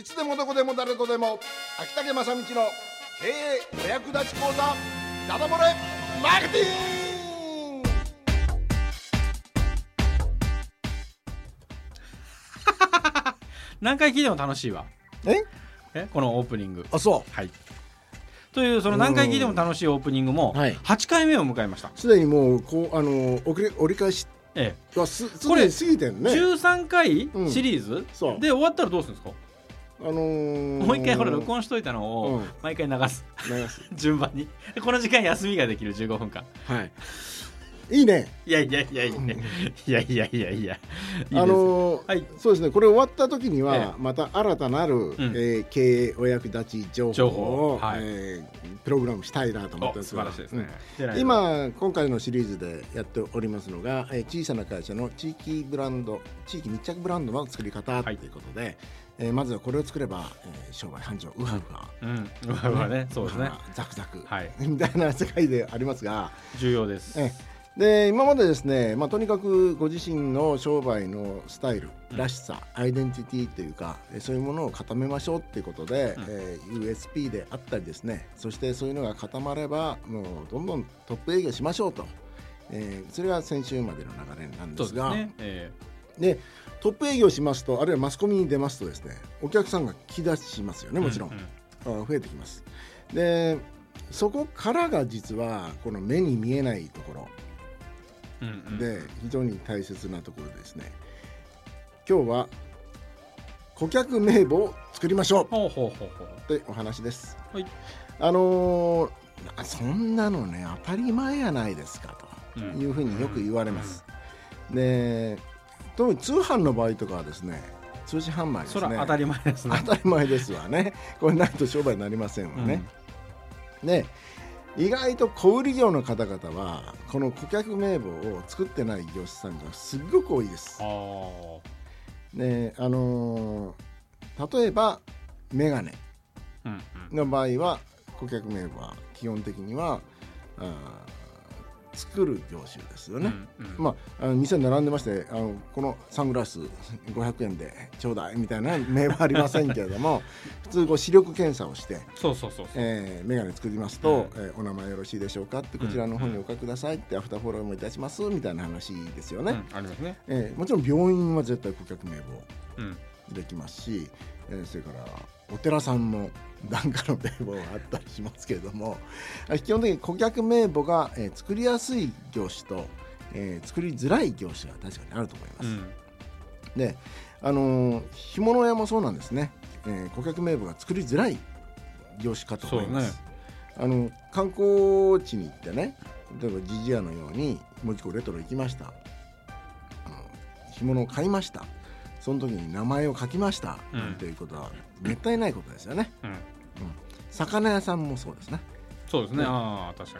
いつでもどこでも誰とでも。秋竹正道の経営お役立ち講座ダダ漏れマーケティング。何回聞いても楽しいわ。え？え？このオープニング。あそはい。というその何回聞いても楽しいオープニングもはい。8回目を迎えました、うすでにもうこうあの折り折り返しえはすすこれ過ぎてるえね13回うん。シリーズ、そう。で終わったらどうするんですか、あのー、もう一回ほら録音しといたのを毎回流す、うん、流す。順番に。この時間休みができる15分間。はい。いいね。いやいやいやいや、うん、いやいやいや。いや。あのー、はい、そうですね。これ終わった時には、また新たなる、え、えー、経営お役立ち情報をはい、えー、プログラムしたいなと思ってます。素晴らしいですね。うん、今今回のシリーズでやっておりますのが、えー、小さな会社の地域ブランド、地域密着ブランドの作り方ということで、はい、えーまずはこれを作れば、えー商売繁盛ウハウハ。うん。うわうわね。そうですね。ウハウハザクザク、はい。みたいな世界でありますが、重要です。ええ。で今までですね、まあ、とにかくご自身の商売のスタイルうんらしさ、アイデンティティというかえそういうものを固めましょうっていうことで、うん。えー USP であったりですねそしてそういうのが固まればもうどんどんトップ営業しましょうと、えーそれが先週までの流れなんですですがね、えでトップ営業しますとあるいはマスコミに出ますとですねお客さんが来だしますよねえもちろん、ううあ増えてきます。でそこからが実はこの目に見えないところ。で非常に大切なところですね。今日は顧客名簿を作りましょう。ほうほうほうほう。ってお話です、はい。あのーなそんなのね当たり前やないですかとうんいうふうによく言われます、で特に通販の場合とかはですね通信販売ですね。当たり前ですね。当たり前ですわね。これないと商売になりませんわね、で意外と小売業の方々はこの顧客名簿を作ってない業者さんがすっごく多いです。であのー例えばメガネうんうん。の場合は顧客名簿は基本的にはあー作る業種ですよね。うんうん。まあ、あの店に並んでましてあのこのサングラス500円でちょうだいみたいな名はありませんけれども 普通こう視力検査をしてそうそうそうそう。えー、メガネ作りますと、うんえーお名前よろしいでしょうかってこちらの方にお書きくださいってアフターフォローもいたしますみたいな話ですよね、うんありますね。えーもちろん病院は絶対顧客名簿うんできますし、えーそれからお寺さんも檀家の名簿があったりしますけれどもあ基本的に顧客名簿が、えー作りやすい業種と、えー作りづらい業種が確かにあると思います、うん。であのー干物屋もそうなんですね、えー顧客名簿が作りづらい業種かと思います、そうあの観光地に行ってね例えばジジアのように門司港レトロ行きました。干物を買いましたその時に名前を書きました、うん。なんていうことはめったにないことですよね。うん。魚屋さんもそうですね。そうですね。うんああ確か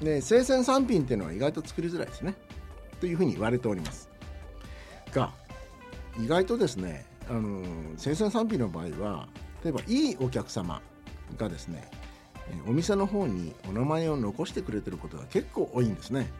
に。で生鮮産品っていうのは意外と作りづらいですね。というふうに言われております。が意外とですねあの生鮮産品の場合は例えばいいお客様がですねえーお店の方にお名前を残してくれてることが結構多いんですね。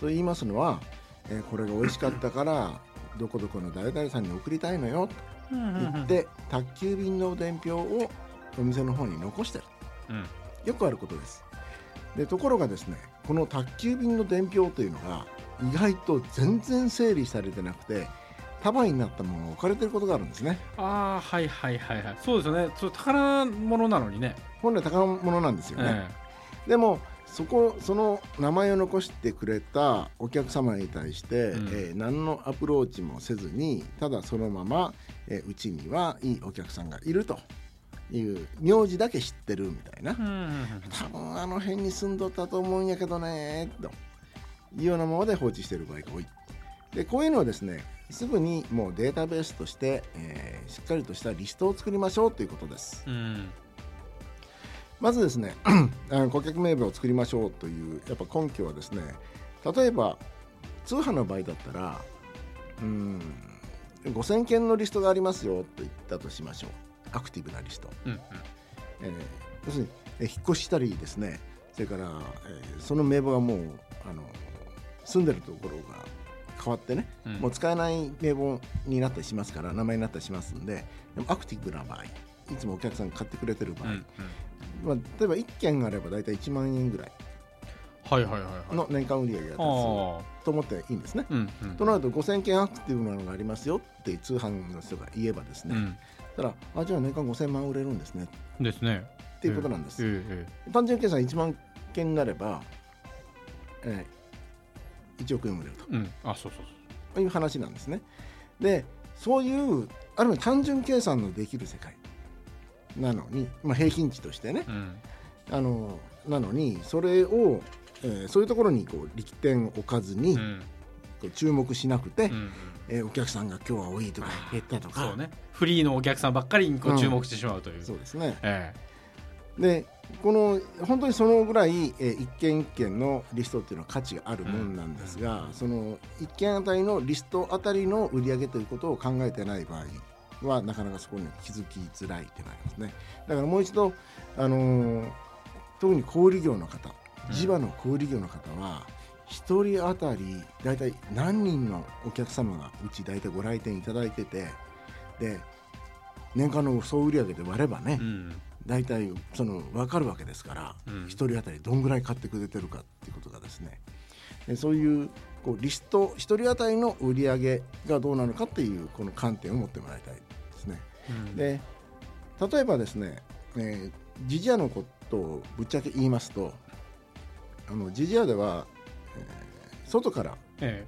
と言いますのは、えーこれが美味しかったからどこどこの誰々さんに送りたいのよと言って宅急便の伝票をお店の方に残してる。うん。よくあることです。でところがですねこの宅急便の伝票というのが意外と全然整理されてなくて束になったものが置かれてることがあるんですね。ああはいはいはいはい。そうですよね。それ宝物なのにね。本来宝物なんですよね、でもそこその名前を残してくれたお客様に対して、うん。えー何のアプローチもせずにただそのまま、えーうちにはいいお客さんがいるという名字だけ知ってるみたいな、ええうん多分あの辺に住んどったと思うんやけどねというようなままで放置している場合が多い。でこういうのはですねすぐにもうデータベースとして、えーしっかりとしたリストを作りましょうということです。うんまずですね 顧客名簿を作りましょうというやっぱ根拠はですね例えば通販の場合だったらうん5000件のリストがありますよと言ったとしましょう。アクティブなリスト、うんうん。えー要するに、えー引っ越したりですねそれから、えーその名簿がもうあの住んでるところが変わってね、うん。もう使えない名簿になったりしますから名前になったりしますんででもアクティブな場合いつもお客さんが買ってくれてる場合、うんうんまあ、例えば1件あれば大体1万円ぐらいはいはいはいはい。の年間売り上げが立つあと思っていいんですね。あうんうん。となると5000件アクティブなのがありますよって通販の人が言えばですね、うん。たらあじゃあ年間5000万売れるんですね。ですね。っていうことなんです。えええ単純計算1万件になれば、えー1億円売れるえうん。あそうそうという話なんですね。でそういうある意味単純計算のできる世界なのに、まあ、平均値としてね。そううん。あのなのにそれを、えーそういうところにこう力点を置かずに、うん。こう注目しなくて、うんうん。えーお客さんが今日は多いとか減ったとか。そうね。フリーのお客さんばっかりにこううん注目してしまうという。そうですね。えでこの本当にそのぐらい、えー一件一件のリストっていうのは価値があるもんなんですが、その一件あたりのリストあたりの売り上げということを考えてない場合はなかなかそこに気づきづらいってなりますね。だからもう一度、あのー特に小売業の方うん。地場の小売業の方は一人当たり大体何人のお客様がうち大体ご来店いただいててで年間の総売上で割ればね、えうん。大体その分かるわけですから、うん。一人当たりどんぐらい買ってくれてるかっていうことがですね。でそういうこうリスト一人当たりの売り上げがどうなのかっていうこの観点を持ってもらいたい。うん。で例えばですね、えージジアのことをぶっちゃけ言いますとあのジジアでは、えー外からえ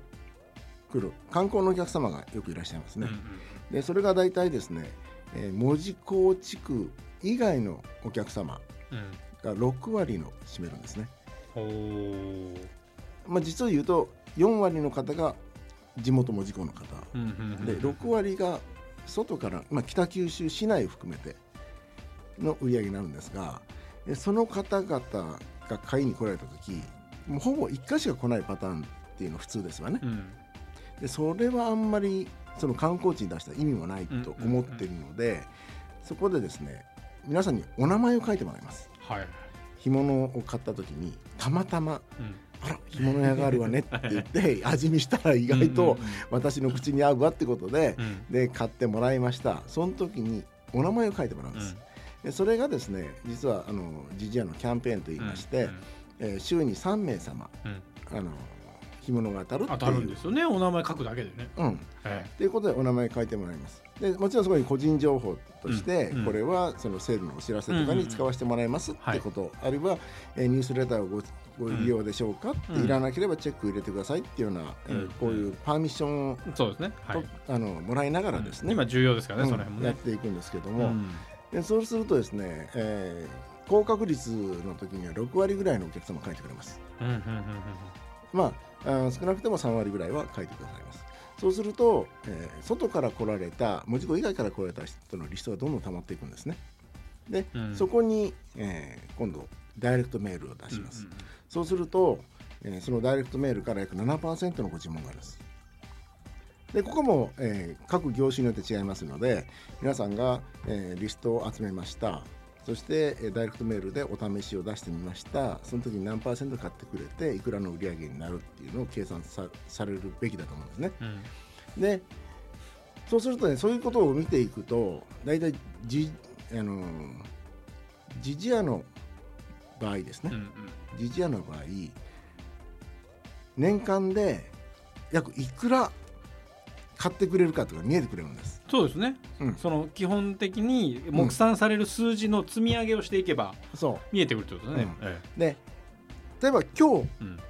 来る観光のお客様がよくいらっしゃいますね。えうんでそれが大体ですね、えー門司港地区以外のお客様うん。うんが6割の占めるんですね。おーまあ、実を言うと4割の方が地元門司港の方。うんうんうんで6割が外から、まあ、北九州市内を含めての売り上げになるんですがでその方々が買いに来られた時もうほぼ1回しか来ないパターンっていうのが普通ですわね。うんでそれはあんまりその観光地に出した意味もないと思っているので、そこでですね皆さんにお名前を書いてもらいます。はい干物を買った時にたまたまうんあら干物屋があるわねって言って味見したら意外と私の口に合うわってことでで買ってもらいました。その時にお名前を書いてもらうんです、でそれがですね実はあのジジアのキャンペーンといいまして、えー週に3名様あの干物が当たるっていう。当たるんですよね。お名前書くだけでね。うん。えということでお名前書いてもらいますでもちろんそこに個人情報として、うん。うんこれはそのセールのお知らせとかに使わせてもらいますってこと、あるいは、えーニュースレターをごご利用でしょうか？って、うんいらなければチェック入れてくださいっていうような、えーうんこういうパーミッションを、えそうですね。はい。とあのもらいながらですね、今重要ですからねうん。その辺もね。やっていくんですけども、うん。でそうするとですね、えー高確率の時には6割ぐらいのお客様書いてくれます。うんうんうんまあ、あー少なくても3割ぐらいは書いてくださいます。そうすると、えー外から来られた、文字工以外から来られた人のリストがどんどん溜まっていくんですね。で、うんそこに、えー今度、ダイレクトメールを出します。うんうんそうすると、えーそのダイレクトメールから約7%のご注文があるんです。でここも、えー各業種によって違いますので皆さんが、えーリストを集めましたそして、えーダイレクトメールでお試しを出してみました。その時に何パーセント買ってくれていくらの売り上げになるっていうのを計算さされるべきだと思うんですね。うん。でそうするとねそういうことを見ていくと大体じあのージジアの場合ですね、うんうん。ジジアの場合年間で約いくら買ってくれるかとか見えてくれるんです。そうですね。うん、その基本的に目算される数字の積み上げをしていけばそ見えてくるってことね。うん。えうで例えば今日えうん。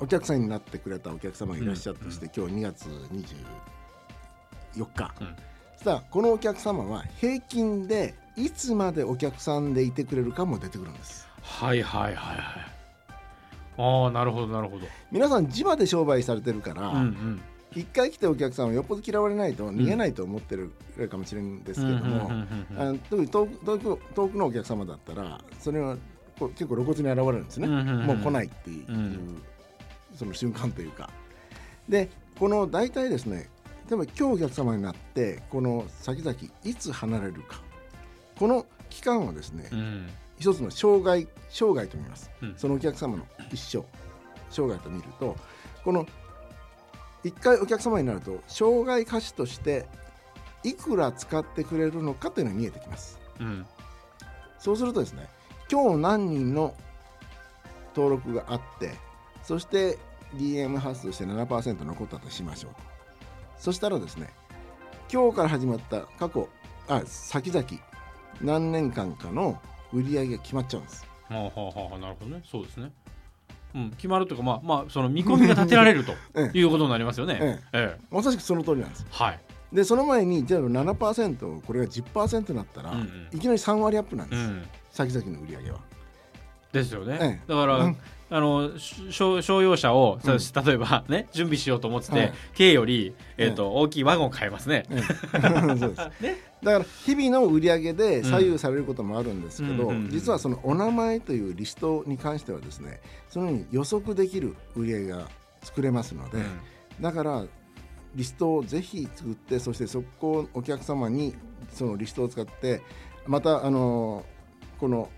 お客さんになってくれたお客様がいらっしゃったとして、今日2月24日、うん。そしたらこのお客様は平均でいつまでお客さんでいてくれるかも出てくるんです。はいはいはいはい。ああなるほどなるほど。皆さん地場で商売されてるから、うんうん一回来たお客さんはよっぽど嫌われないと逃げないと思ってるかもしれないんですけども、特に遠く遠く遠くのお客様だったらそれは結構露骨に現れるんですね、もう来ないっていう、うんその瞬間というか。でこの大体ですね例えば今日お客様になってこの先々いつ離れるか。この期間をですね、うん。一つの生涯生涯と見ます、うん。そのお客様の一生生涯と見るとこの一回お客様になると障害価値としていくら使ってくれるのかというのが見えてきます。うん。そうするとですね今日何人の登録があってそして DM 発として7%残ったとしましょう。とそしたらですね今日から始まった過去あ先々何年間かの売り上げが決まっちゃうんです。はあはあはあなるほどね。そうですねうん、決まるというかまあまあその見込みが立てられると ええ。いうことになりますよね。ええ。えまさしくその通りなんです。はい。でその前にじゃあ7%これが10%になったら、うんうん。いきなり3割アップなんです、うん。先々の売り上げは。ですよね。ええ。だから、うんあのし商商用車を、うん。さ例えばね準備しようと思ってて、はい。軽よりえっ、と、大きいワゴン買えますね。うです。ね。だから日々の売り上げで左右されることもあるんですけど、うんうんうん。実はそのお名前というリストに関してはですねそのように予測できる売り上げが作れますので、うん。だからリストをぜひ作ってそしてそこをお客様にそのリストを使ってまたあのこの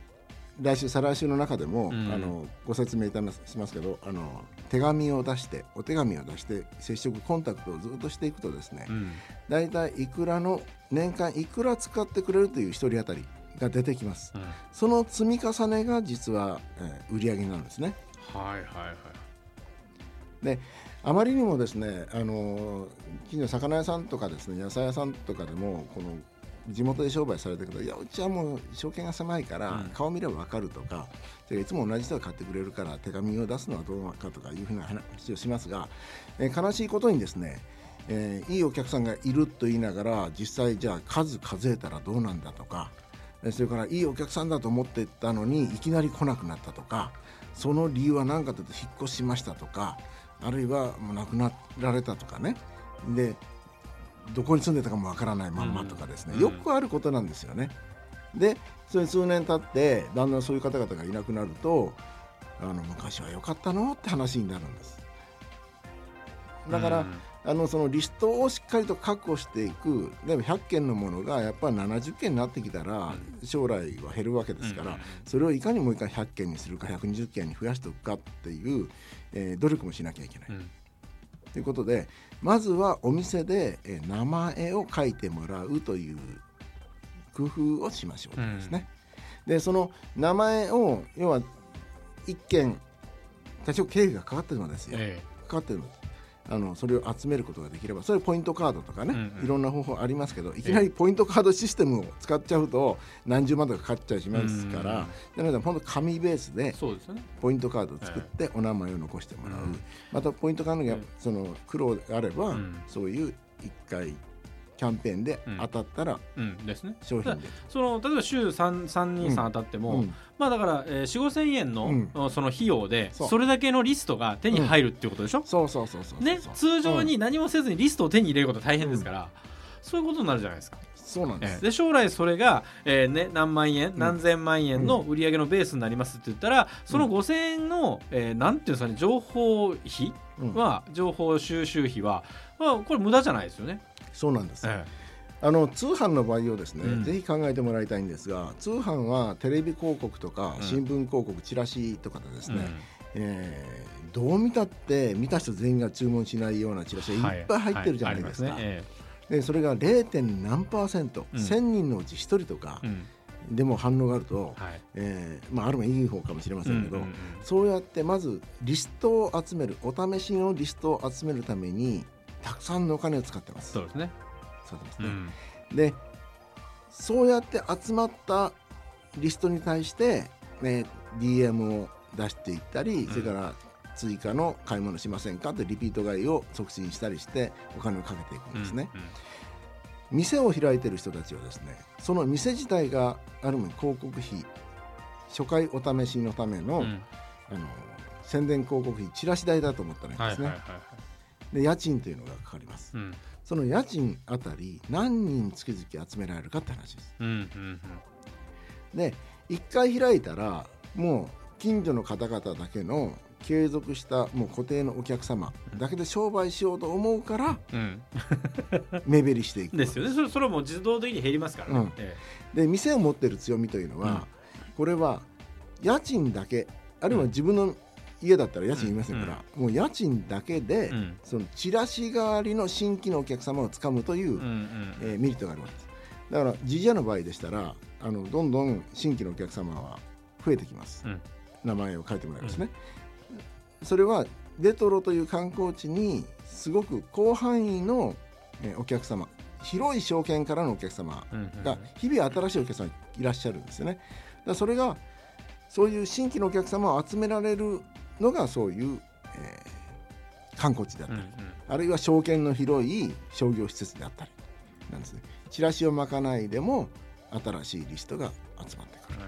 来週再来週の中でも、うん。あのご説明いたしますけどあの手紙を出してお手紙を出して接触コンタクトをずっとしていくとですね、うん。大体いくらの年間いくら使ってくれるという一人当たりが出てきます。うん。その積み重ねが実は、えー売り上げなんですね。はいはいはい。あまりにもですねあの近所の魚屋さんとかですね野菜屋さんとかでもこの地元で商売されてるけどいやうちはもう証券が狭いから、うん。顔見れば分かるとかでいつも同じ人が買ってくれるから手紙を出すのはどうかとかいうふうな話をしますが、えー悲しいことにですね、えーいいお客さんがいると言いながら実際じゃあ数数えたらどうなんだとかえーそれからいいお客さんだと思ってたのにいきなり来なくなったとかその理由は何かというと引っ越しましたとかあるいはもう亡くなられたとかね。でどこに住んでたかもわからないまんまとかですね、うん。よくあることなんですよね。でそれ数年経ってだんだんそういう方々がいなくなるとあの昔は良かったのって話になるんです。だから、うん。あのそのリストをしっかりと確保していく。例えば100件のものがやっぱり70件になってきたら将来は減るわけですから、それをいかにもう一回100件にするか120件に増やしておくかっていう、えー努力もしなきゃいけない。うんということでまずはお店で、えー名前を書いてもらうという工夫をしましょうですね。でその名前を要は一件多少経費がかかってるのですよ。えかかってるのあのそれを集めることができればそれポイントカードとかね、うんうん。いろんな方法ありますけどいきなりポイントカードシステムを使っちゃうと何十万とかかかっちゃいますから、なので本当紙ベースえで。ポイントカードを作ってお名前を残してもらう、うん。またポイントカードがうんその苦労があれば、うん。そういう1回キャンペーンで当たったらうん。ですね。商品で、その例えば週三三人さん当たっても、うん。まあだから、えー、4 5千円の、うん。その費用でそれだけのリストが手に入るっていうことでしょ、そうそうそうそうそう。ね。通常に何もせずにリストを手に入れることは大変ですから、そういうことになるじゃないですか。そうなんです、ええで将来それが、えーね、何万円、ん。何千万円の売り上げのベースになりますって言ったらその5000円の、えーなんていうんですかね情報費うん。は、情報収集費は、まあ、これ無駄じゃないですよね。そうなんです、えあの通販の場合をですね、うん。ぜひ考えてもらいたいんですが通販はテレビ広告とかうん。新聞広告、チラシとかでですえね、えーどう見たって見た人全員が注文しないようなチラシうんがいっぱい入ってるじゃないですか。はありますね。でそれが 0. 何パーセント、うん。1000人のうち1人とかええうん。でも反応があると、はい。えーまあ、ある面いい方かもしれませんけど、うんうんうん。そうやってまずリストを集めるお試しのリストを集めるためにたくさんのお金を使ってます。そうですね。そうですね。うん。でそうやって集まったリストに対して、ね、DM を出していったり、ん。それから追加の買い物しませんかってリピート買いを促進したりしてお金をかけていくんですね、うんうん。店を開いてる人たちはですねその店自体がある意味広告費初回お試しのための,、うん。あの宣伝広告費チラシ代だと思ったらいいんですね、はいはいはいはいで家賃というのがかかります。うん。その家賃あたり何人月々集められるかって話です。うんうんで1回開いたらもう近所の方々だけの継続したもう固定のお客様だけで商売しようと思うからうん。目減りしていく。うんですよね。それそれはもう自動的に減りますからね、うん。えで店を持ってる強みというのは、これは家賃だけあるいは自分の家だったら家賃いりませんから、もう家賃だけで、うん。そのチラシ代わりの新規のお客様をつかむという、うんうん。えーメリットがあります。だからジジアの場合でしたらあのどんどん新規のお客様は増えてきます、うん。名前を書いてもらいますね、それはレトロという観光地にすごく広範囲の、えーお客様広い証券からのお客様うんうん。が日々新しいお客様いらっしゃるんですよね。だそれがそういう新規のお客様を集められるのがそういう、えー観光地であったり、うんうん。あるいは証券の広い商業施設であったりなんですね。チラシをまかないでも新しいリストが集まってくる。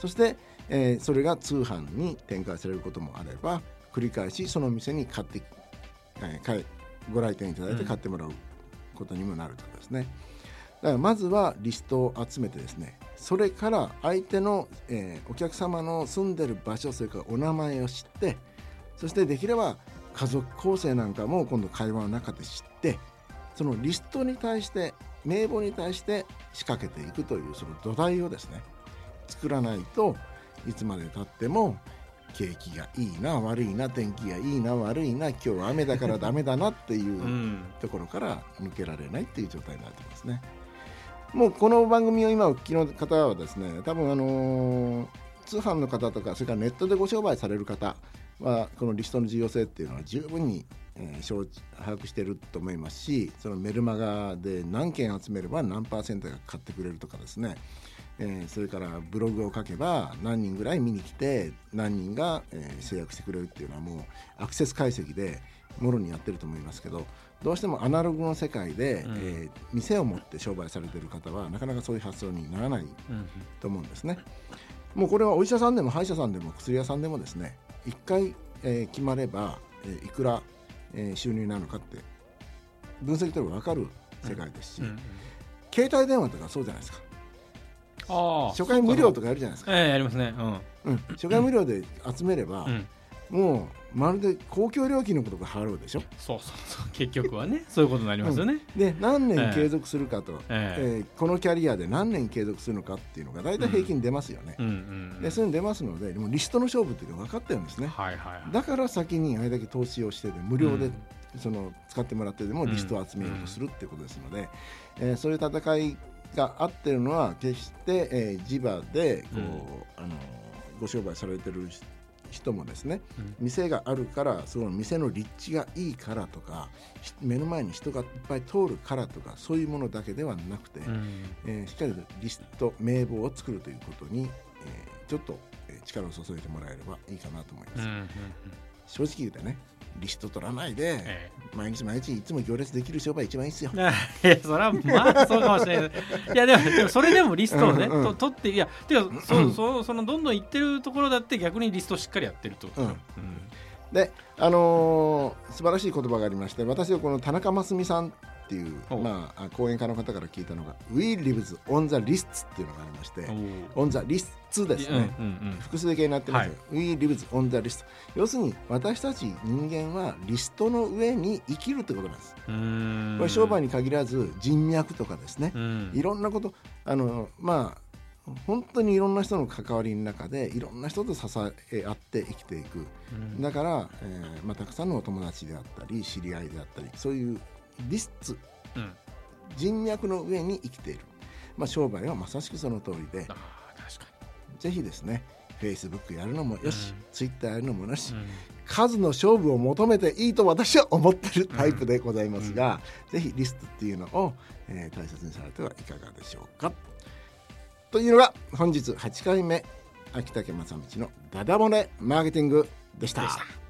そして、えーそれが通販に展開されることもあれば繰り返しその店に買って、えーご来店いただいて買ってもらうことにもなるとですね。だからまずはリストを集めてですねそれから相手の、えーお客様の住んでる場所それからお名前を知ってそしてできれば家族構成なんかも今度会話の中で知ってそのリストに対して名簿に対して仕掛けていくというその土台をですね作らないといつまでたっても景気がいいな悪いな天気がいいな悪いな今日は雨だからダメだなっていううんところから抜けられないっていう状態になってますね。もうこの番組を今お聞きの方はですね多分あのー通販の方とかそれからネットでご商売される方はこのリストの重要性っていうのは十分に、えー把握していると思いますしそのメルマガで何件集めれば何パーセントが買ってくれるとかですね。えーそれからブログを書けば何人ぐらい見に来て何人が、えー制約してくれるっていうのはもうアクセス解析でもろにやってると思いますけどどうしてもアナログの世界で、うん。えー店を持って商売されてる方はなかなかそういう発想にならないうんと思うんですね。もうこれはお医者さんでも歯医者さんでも薬屋さんでもですね一回、えー決まれば、えーいくら、えー収入なのかって分析取れば分かる世界ですし、うんうん携帯電話とかそうじゃないですか。ああ初回無料とかかやるじゃないですか。ええやりますね。うん。うん、初回無料で集めれば、うんもうまるで公共料金のことが払うでしょ？そうそうそう。結局はね。そういうことになりますよね。で何ええ。年継続するかと、ええ。えーこのキャリアで何年継続するのかっていうのが大体平均出ますよね、うんうんでそういうの出ますのででもリストの勝負っていうのが分かってるんですね。はいはいはい。だから先にあれだけ投資をしてで無料で、うん。その使ってもらってでもリストを集めようとするっていうことですので、えーそういう戦いがあってるのは決して、えー地場でこう、うん。あのご商売されてる人もですねうん。店があるからその店の立地がいいからとかし目の前に人がいっぱい通るからとかそういうものだけではなくて、うん。えーしっかりとリスト名簿を作るということに、えーちょっと、えー力を注いでもらえればいいかなと思います。うんうんうん。正直言うてねリスト取らないで、え毎日毎日いつも行列できる商売一番いいっすよ。え いやそれはまあそうかもしれない。いやでもでもそれでもリストをね、うんうんと取っていやてかそそそのどんどん行ってるところだって逆にリストしっかりやってると、うん。で、あのー素晴らしい言葉がありまして私はこの田中真澄さんっていう、おまあ、講演家の方から聞いたのが「We lives on the lists」っていうのがありましてお「on the lists」ですね。複数形になってます、We lives on the list 要するに私たち人間はリストの上に生きるってことなんです。これ商売に限らず人脈とかですね、うん。いろんなことあのまあ本当にいろんな人の関わりの中でいろんな人と支え合って生きていく。うん。だから、えーまあ、たくさんのお友達であったり知り合いであったりそういうリスツうん。人脈の上に生きている、まあ、商売はまさしくその通りで。ぜひですね Facebook やるのもよし、うん。Twitter やるのもよし、に、うん。数の勝負を求めていいと私は思ってるタイプでございますが、ぜひリストっていうのを、えー大切にされてはいかがでしょうか。というのが本日8回目秋竹正道のダダ漏れマーケティングでした。でした